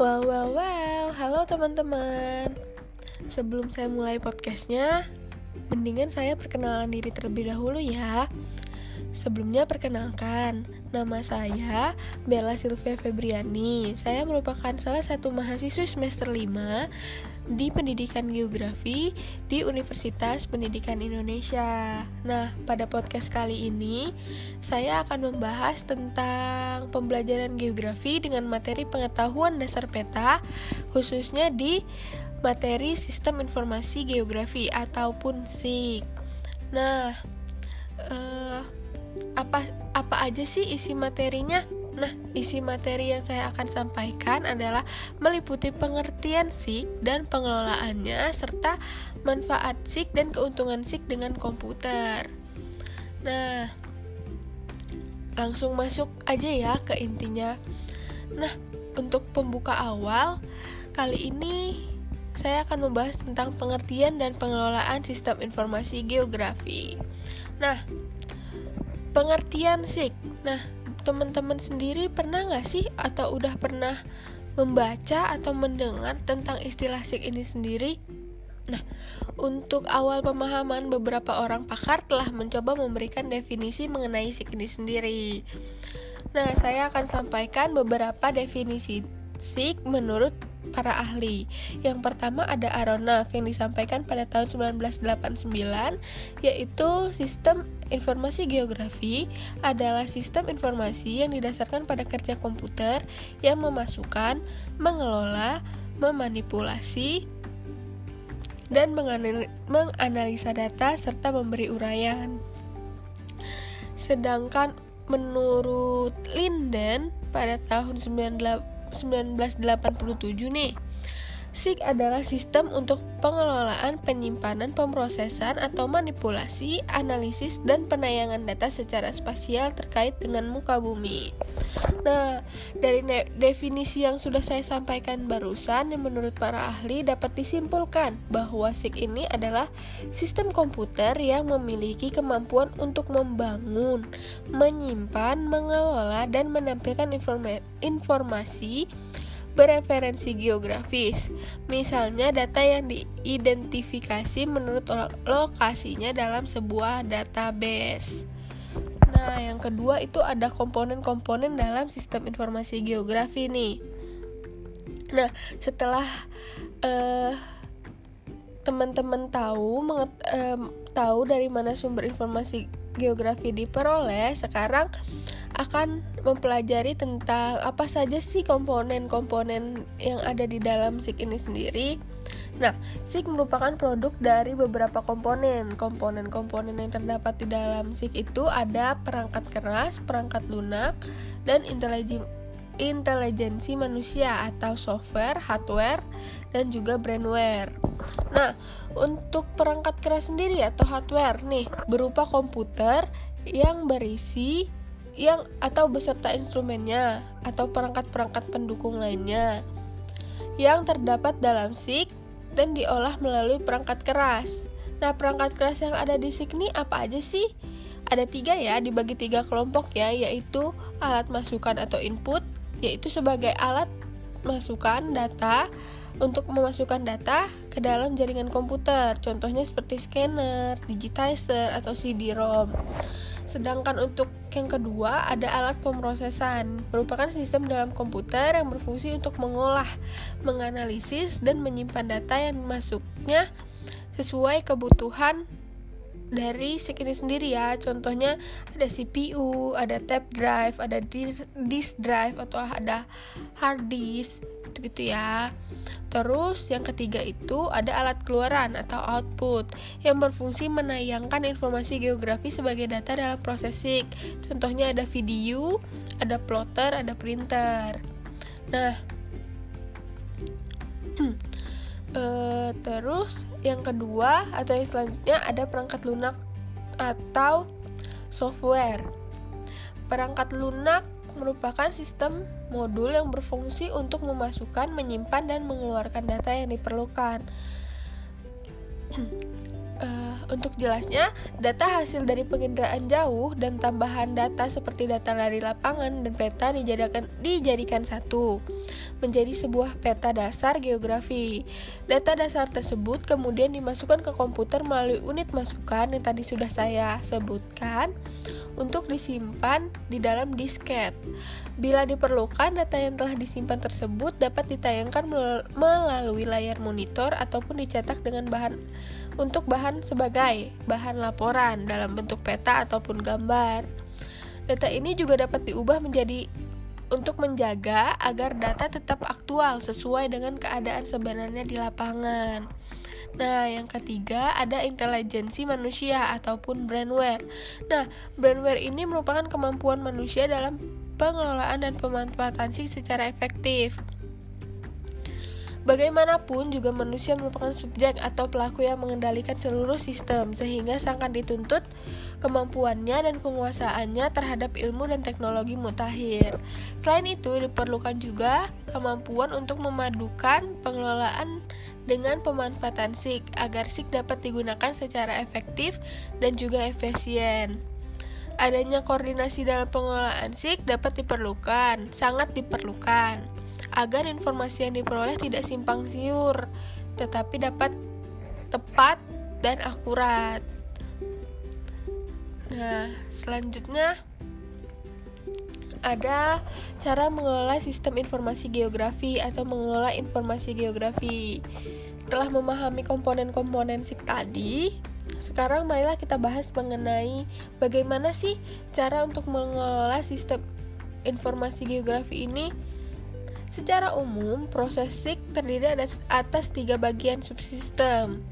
Well, well, well, halo teman-teman. Sebelum saya mulai podcastnya, mendingan saya perkenalan diri terlebih dahulu ya. Sebelumnya perkenalkan, nama saya Bella Silvia Febriani. Saya merupakan salah satu mahasiswa semester 5 di Pendidikan Geografi di Universitas Pendidikan Indonesia. Nah, pada podcast kali ini saya akan membahas tentang pembelajaran geografi dengan materi pengetahuan dasar peta khususnya di materi Sistem Informasi Geografi ataupun SIG. Nah, eh, apa apa aja sih isi materinya? Nah, isi materi yang saya akan sampaikan adalah meliputi pengertian SIG dan pengelolaannya serta manfaat SIG dan keuntungan SIG dengan komputer. Nah, langsung masuk aja ya ke intinya. Nah, untuk pembuka awal, kali ini saya akan membahas tentang pengertian dan pengelolaan sistem informasi geografi. Nah, pengertian SIG. Nah, teman-teman sendiri pernah nggak sih atau udah pernah membaca atau mendengar tentang istilah SIG ini sendiri? Nah, untuk awal pemahaman beberapa orang pakar telah mencoba memberikan definisi mengenai SIG ini sendiri. Nah, saya akan sampaikan beberapa definisi SIG menurut para ahli. Yang pertama ada Aronoff yang disampaikan pada tahun 1989 yaitu sistem informasi geografi adalah sistem informasi yang didasarkan pada kerja komputer yang memasukkan, mengelola, memanipulasi dan menganalisa data serta memberi uraian. Sedangkan menurut Linden pada tahun 98 1987 nih. SIG adalah sistem untuk pengelolaan, penyimpanan, pemrosesan, atau manipulasi, analisis, dan penayangan data secara spasial terkait dengan muka bumi. Nah, dari definisi yang sudah saya sampaikan barusan, yang menurut para ahli dapat disimpulkan bahwa SIG ini adalah sistem komputer yang memiliki kemampuan untuk membangun, menyimpan, mengelola, dan menampilkan informasi bereferensi geografis. Misalnya data yang diidentifikasi menurut lokasinya dalam sebuah database. Nah, yang kedua itu ada komponen-komponen dalam sistem informasi geografi nih. Nah, setelah uh, teman-teman tahu menget, uh, tahu dari mana sumber informasi geografi diperoleh, sekarang akan mempelajari tentang apa saja sih komponen-komponen yang ada di dalam SIG ini sendiri. Nah, SIG merupakan produk dari beberapa komponen. Komponen-komponen yang terdapat di dalam SIG itu ada perangkat keras, perangkat lunak, dan intelijen intelijensi manusia atau software, hardware, dan juga brandware. Nah, untuk perangkat keras sendiri atau hardware nih berupa komputer yang berisi yang atau beserta instrumennya atau perangkat-perangkat pendukung lainnya yang terdapat dalam SIG dan diolah melalui perangkat keras. Nah, perangkat keras yang ada di SIG ini apa aja sih? Ada tiga ya, dibagi tiga kelompok ya, yaitu alat masukan atau input, yaitu sebagai alat masukan data untuk memasukkan data ke dalam jaringan komputer. Contohnya seperti scanner, digitizer, atau CD-ROM. Sedangkan untuk yang kedua ada alat pemrosesan, merupakan sistem dalam komputer yang berfungsi untuk mengolah, menganalisis, dan menyimpan data yang masuknya sesuai kebutuhan dari SIG ini sendiri ya. Contohnya ada CPU ada tape drive ada disk drive atau ada hard disk gitu ya Terus yang ketiga itu ada alat keluaran atau output yang berfungsi menayangkan informasi geografi sebagai data dalam processing. Contohnya ada video, ada plotter, ada printer. Nah, e, terus yang kedua atau yang selanjutnya ada perangkat lunak atau software. Perangkat lunak merupakan sistem modul yang berfungsi untuk memasukkan, menyimpan, dan mengeluarkan data yang diperlukan. uh, untuk jelasnya, data hasil dari penginderaan jauh dan tambahan data seperti data dari lapangan dan peta dijadikan dijadikan satu. Menjadi sebuah peta dasar geografi. Data dasar tersebut kemudian dimasukkan ke komputer melalui unit masukan yang tadi sudah saya sebutkan untuk disimpan di dalam disket. Bila diperlukan, data yang telah disimpan tersebut dapat ditayangkan melalui layar monitor ataupun dicetak dengan bahan untuk bahan sebagai bahan laporan dalam bentuk peta ataupun gambar. Data ini juga dapat diubah menjadi untuk menjaga agar data tetap aktual sesuai dengan keadaan sebenarnya di lapangan. Nah, yang ketiga ada intelijensi manusia ataupun brandware. Nah, brandware ini merupakan kemampuan manusia dalam pengelolaan dan pemanfaatan SIG secara efektif. Bagaimanapun juga manusia merupakan subjek atau pelaku yang mengendalikan seluruh sistem sehingga sangat dituntut kemampuannya dan penguasaannya terhadap ilmu dan teknologi mutakhir. Selain itu, diperlukan juga kemampuan untuk memadukan pengelolaan dengan pemanfaatan SIG agar SIG dapat digunakan secara efektif dan juga efisien. Adanya koordinasi dalam pengelolaan SIG dapat diperlukan, sangat diperlukan, agar informasi yang diperoleh tidak simpang siur, tetapi dapat tepat dan akurat. Nah, selanjutnya ada cara mengelola sistem informasi geografi atau mengelola informasi geografi. Setelah memahami komponen-komponen SIG tadi, sekarang marilah kita bahas mengenai bagaimana sih cara untuk mengelola sistem informasi geografi ini. Secara umum, proses SIG terdiri atas tiga bagian subsistem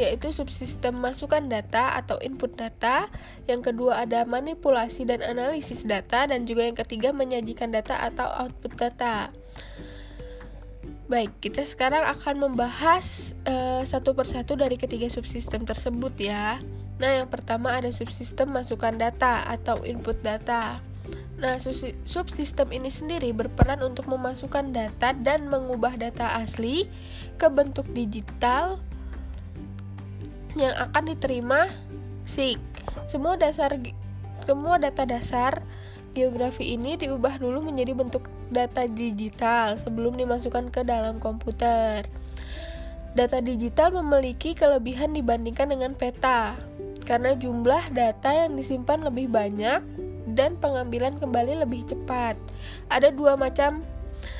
yaitu subsistem masukan data atau input data, yang kedua ada manipulasi dan analisis data, dan juga yang ketiga menyajikan data atau output data. Baik, kita sekarang akan membahas uh, satu persatu dari ketiga subsistem tersebut ya. Nah, yang pertama ada subsistem masukan data atau input data. Nah, subsistem ini sendiri berperan untuk memasukkan data dan mengubah data asli ke bentuk digital yang akan diterima SIG. Semua dasar semua data dasar geografi ini diubah dulu menjadi bentuk data digital sebelum dimasukkan ke dalam komputer. Data digital memiliki kelebihan dibandingkan dengan peta karena jumlah data yang disimpan lebih banyak dan pengambilan kembali lebih cepat. Ada dua macam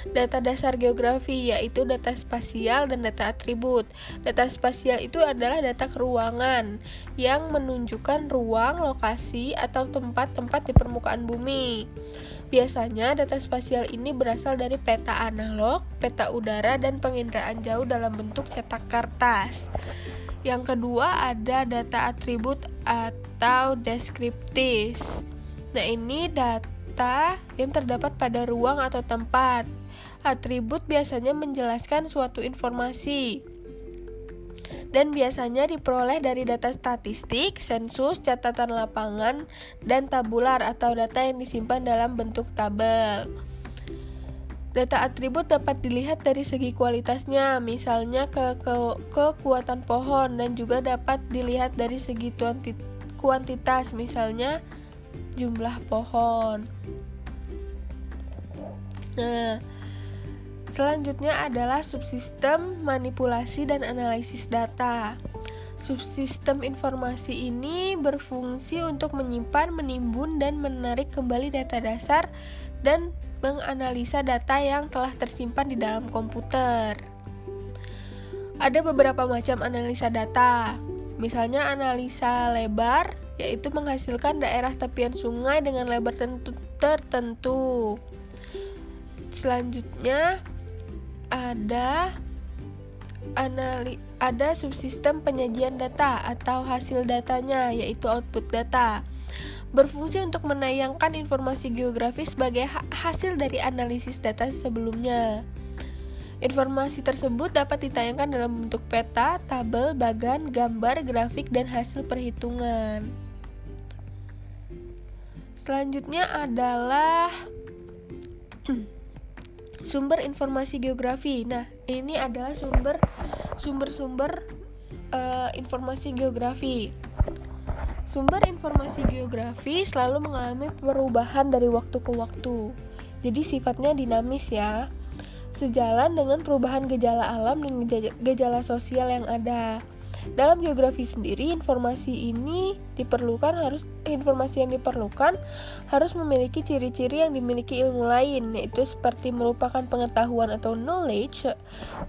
data dasar geografi yaitu data spasial dan data atribut. Data spasial itu adalah data keruangan yang menunjukkan ruang, lokasi, atau tempat-tempat di permukaan bumi. Biasanya data spasial ini berasal dari peta analog, peta udara, dan penginderaan jauh dalam bentuk cetak kertas. Yang kedua ada data atribut atau deskriptis. Nah, ini data yang terdapat pada ruang atau tempat. Atribut biasanya menjelaskan suatu informasi dan biasanya diperoleh dari data statistik, sensus, catatan lapangan, dan tabular atau data yang disimpan dalam bentuk tabel. Data atribut dapat dilihat dari segi kualitasnya, misalnya ke, ke kekuatan pohon dan juga dapat dilihat dari segi kuantitas, misalnya jumlah pohon. Nah, Selanjutnya adalah subsistem manipulasi dan analisis data. Subsistem informasi ini berfungsi untuk menyimpan, menimbun, dan menarik kembali data dasar dan menganalisa data yang telah tersimpan di dalam komputer. Ada beberapa macam analisa data, misalnya analisa lebar, yaitu menghasilkan daerah tepian sungai dengan lebar tertentu. Selanjutnya, ada anali ada subsistem penyajian data atau hasil datanya yaitu output data berfungsi untuk menayangkan informasi geografis sebagai hasil dari analisis data sebelumnya. Informasi tersebut dapat ditayangkan dalam bentuk peta, tabel, bagan, gambar, grafik, dan hasil perhitungan. Selanjutnya adalah sumber informasi geografi. Nah, ini adalah sumber sumber-sumber uh, informasi geografi. Sumber informasi geografi selalu mengalami perubahan dari waktu ke waktu. Jadi sifatnya dinamis ya. sejalan dengan perubahan gejala alam dan gejala sosial yang ada. Dalam geografi sendiri, informasi ini diperlukan harus informasi yang diperlukan harus memiliki ciri-ciri yang dimiliki ilmu lain, yaitu seperti merupakan pengetahuan atau knowledge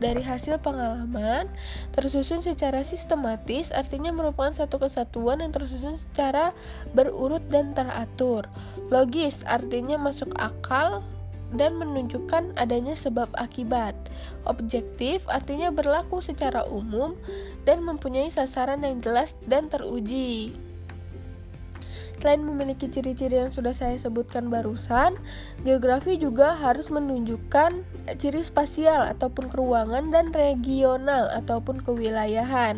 dari hasil pengalaman, tersusun secara sistematis, artinya merupakan satu kesatuan yang tersusun secara berurut dan teratur. Logis, artinya masuk akal, dan menunjukkan adanya sebab akibat. Objektif artinya berlaku secara umum dan mempunyai sasaran yang jelas dan teruji. Selain memiliki ciri-ciri yang sudah saya sebutkan barusan, geografi juga harus menunjukkan ciri spasial ataupun keruangan dan regional ataupun kewilayahan.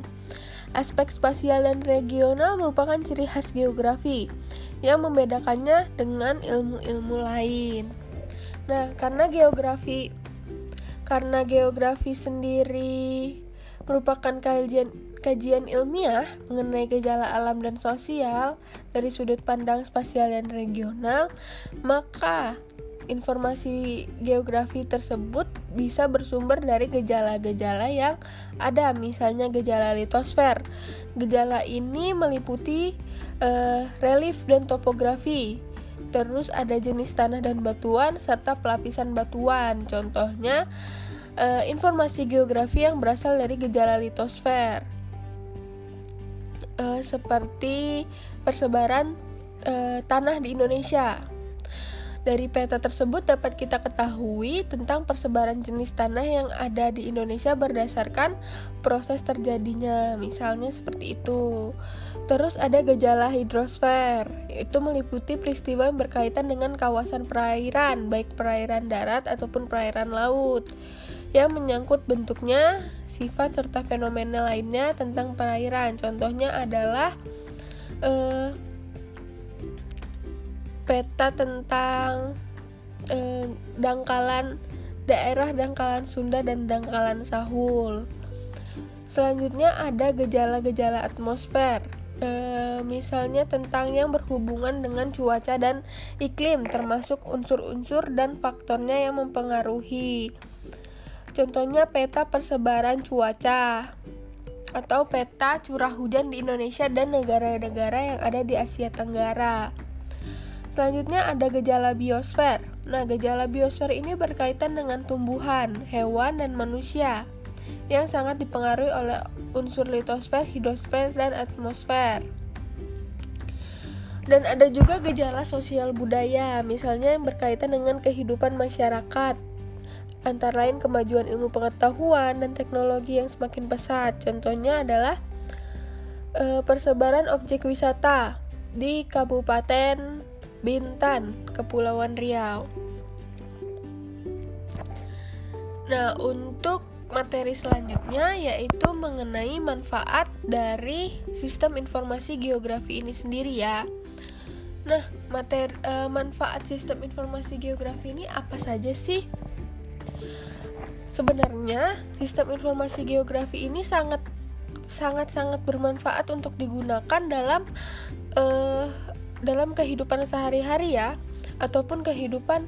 Aspek spasial dan regional merupakan ciri khas geografi yang membedakannya dengan ilmu-ilmu lain. Nah, karena geografi karena geografi sendiri merupakan kajian kajian ilmiah mengenai gejala alam dan sosial dari sudut pandang spasial dan regional, maka informasi geografi tersebut bisa bersumber dari gejala-gejala yang ada, misalnya gejala litosfer. Gejala ini meliputi uh, relief dan topografi Terus ada jenis tanah dan batuan serta pelapisan batuan. Contohnya uh, informasi geografi yang berasal dari gejala litosfer. Uh, seperti persebaran uh, tanah di Indonesia. Dari peta tersebut dapat kita ketahui tentang persebaran jenis tanah yang ada di Indonesia berdasarkan proses terjadinya, misalnya seperti itu. Terus ada gejala hidrosfer, itu meliputi peristiwa yang berkaitan dengan kawasan perairan, baik perairan darat ataupun perairan laut, yang menyangkut bentuknya, sifat serta fenomena lainnya tentang perairan. Contohnya adalah eh, peta tentang eh, dangkalan daerah dangkalan Sunda dan dangkalan Sahul. Selanjutnya ada gejala-gejala atmosfer. E, misalnya tentang yang berhubungan dengan cuaca dan iklim termasuk unsur-unsur dan faktornya yang mempengaruhi. Contohnya peta persebaran cuaca atau peta curah hujan di Indonesia dan negara-negara yang ada di Asia Tenggara. Selanjutnya ada gejala biosfer. Nah, gejala biosfer ini berkaitan dengan tumbuhan, hewan, dan manusia yang sangat dipengaruhi oleh unsur litosfer, hidrosfer, dan atmosfer. Dan ada juga gejala sosial budaya, misalnya yang berkaitan dengan kehidupan masyarakat, antara lain kemajuan ilmu pengetahuan dan teknologi yang semakin pesat. Contohnya adalah e, persebaran objek wisata di Kabupaten Bintan, Kepulauan Riau. Nah, untuk materi selanjutnya yaitu mengenai manfaat dari sistem informasi geografi ini sendiri ya. Nah, materi uh, manfaat sistem informasi geografi ini apa saja sih? Sebenarnya, sistem informasi geografi ini sangat sangat sangat bermanfaat untuk digunakan dalam uh, dalam kehidupan sehari-hari ya ataupun kehidupan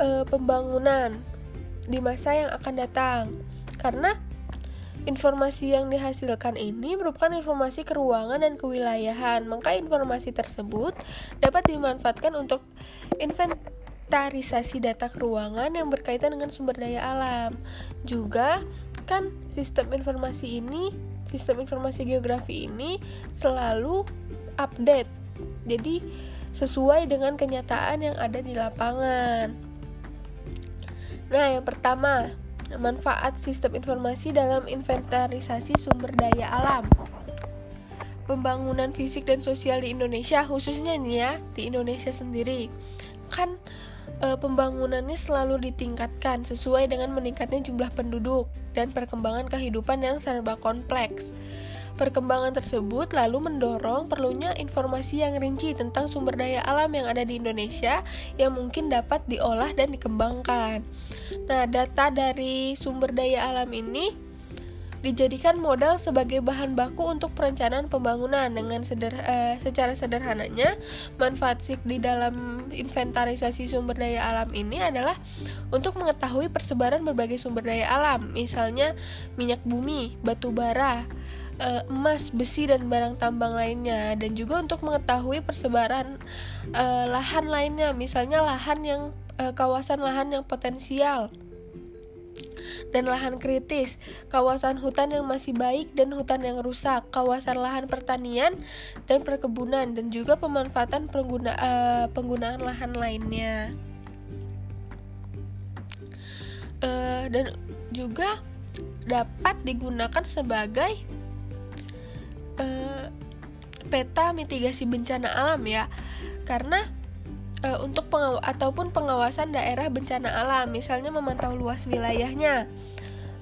e, pembangunan di masa yang akan datang. Karena informasi yang dihasilkan ini merupakan informasi keruangan dan kewilayahan, maka informasi tersebut dapat dimanfaatkan untuk inventarisasi data keruangan yang berkaitan dengan sumber daya alam. Juga kan sistem informasi ini, sistem informasi geografi ini selalu update jadi sesuai dengan kenyataan yang ada di lapangan. Nah, yang pertama, manfaat sistem informasi dalam inventarisasi sumber daya alam. Pembangunan fisik dan sosial di Indonesia, khususnya nih ya, di Indonesia sendiri, kan e, pembangunannya selalu ditingkatkan sesuai dengan meningkatnya jumlah penduduk dan perkembangan kehidupan yang serba kompleks. Perkembangan tersebut lalu mendorong perlunya informasi yang rinci tentang sumber daya alam yang ada di Indonesia yang mungkin dapat diolah dan dikembangkan. Nah, data dari sumber daya alam ini dijadikan modal sebagai bahan baku untuk perencanaan pembangunan dengan seder, uh, secara sederhananya manfaat SIK di dalam inventarisasi sumber daya alam ini adalah untuk mengetahui persebaran berbagai sumber daya alam misalnya minyak bumi, batu bara, uh, emas, besi dan barang tambang lainnya dan juga untuk mengetahui persebaran uh, lahan lainnya misalnya lahan yang uh, kawasan lahan yang potensial dan lahan kritis, kawasan hutan yang masih baik dan hutan yang rusak, kawasan lahan pertanian dan perkebunan, dan juga pemanfaatan pengguna, uh, penggunaan lahan lainnya. Uh, dan juga dapat digunakan sebagai uh, peta mitigasi bencana alam ya, karena uh, untuk pengaw ataupun pengawasan daerah bencana alam, misalnya memantau luas wilayahnya,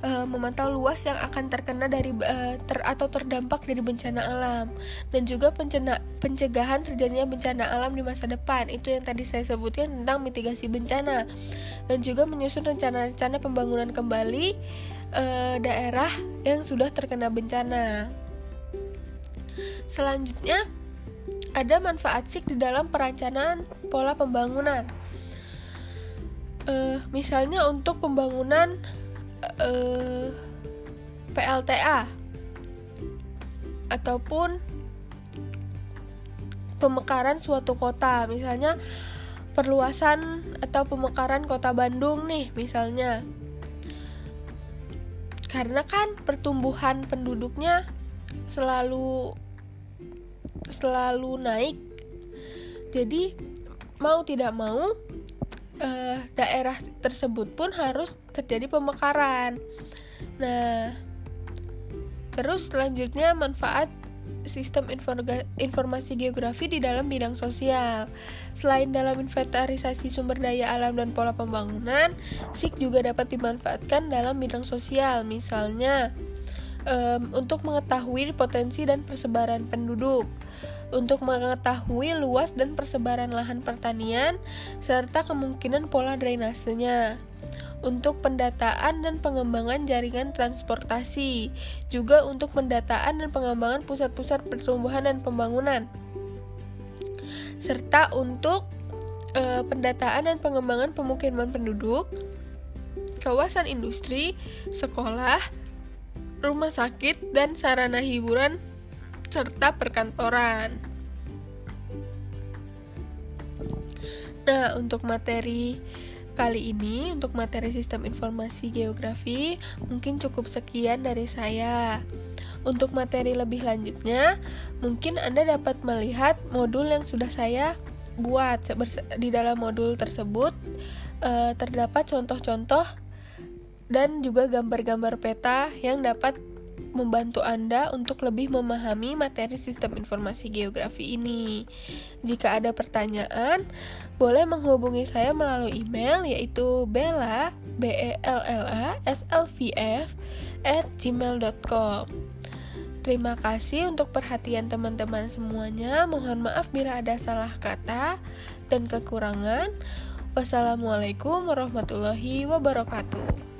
uh, memantau luas yang akan terkena dari uh, ter atau terdampak dari bencana alam, dan juga pencena pencegahan terjadinya bencana alam di masa depan. Itu yang tadi saya sebutkan tentang mitigasi bencana, dan juga menyusun rencana-rencana pembangunan kembali uh, daerah yang sudah terkena bencana. Selanjutnya, ada manfaat SIK di dalam perencanaan pola pembangunan. Uh, misalnya untuk pembangunan uh, eh, PLTA ataupun pemekaran suatu kota, misalnya perluasan atau pemekaran kota Bandung nih, misalnya. Karena kan pertumbuhan penduduknya selalu selalu naik. Jadi mau tidak mau uh, daerah tersebut pun harus terjadi pemekaran. Nah terus selanjutnya manfaat sistem informasi geografi di dalam bidang sosial. Selain dalam inventarisasi sumber daya alam dan pola pembangunan, SIK juga dapat dimanfaatkan dalam bidang sosial, misalnya um, untuk mengetahui potensi dan persebaran penduduk, untuk mengetahui luas dan persebaran lahan pertanian, serta kemungkinan pola drainasenya. Untuk pendataan dan pengembangan jaringan transportasi, juga untuk pendataan dan pengembangan pusat-pusat pertumbuhan dan pembangunan, serta untuk e, pendataan dan pengembangan pemukiman penduduk, kawasan industri, sekolah, rumah sakit, dan sarana hiburan serta perkantoran. Nah, untuk materi kali ini, untuk materi sistem informasi geografi, mungkin cukup sekian dari saya. Untuk materi lebih lanjutnya, mungkin Anda dapat melihat modul yang sudah saya buat. Di dalam modul tersebut, eh, terdapat contoh-contoh dan juga gambar-gambar peta yang dapat membantu Anda untuk lebih memahami materi sistem informasi geografi ini. Jika ada pertanyaan, boleh menghubungi saya melalui email yaitu bella b e l l a s l v f at gmail.com. Terima kasih untuk perhatian teman-teman semuanya. Mohon maaf bila ada salah kata dan kekurangan. Wassalamualaikum warahmatullahi wabarakatuh.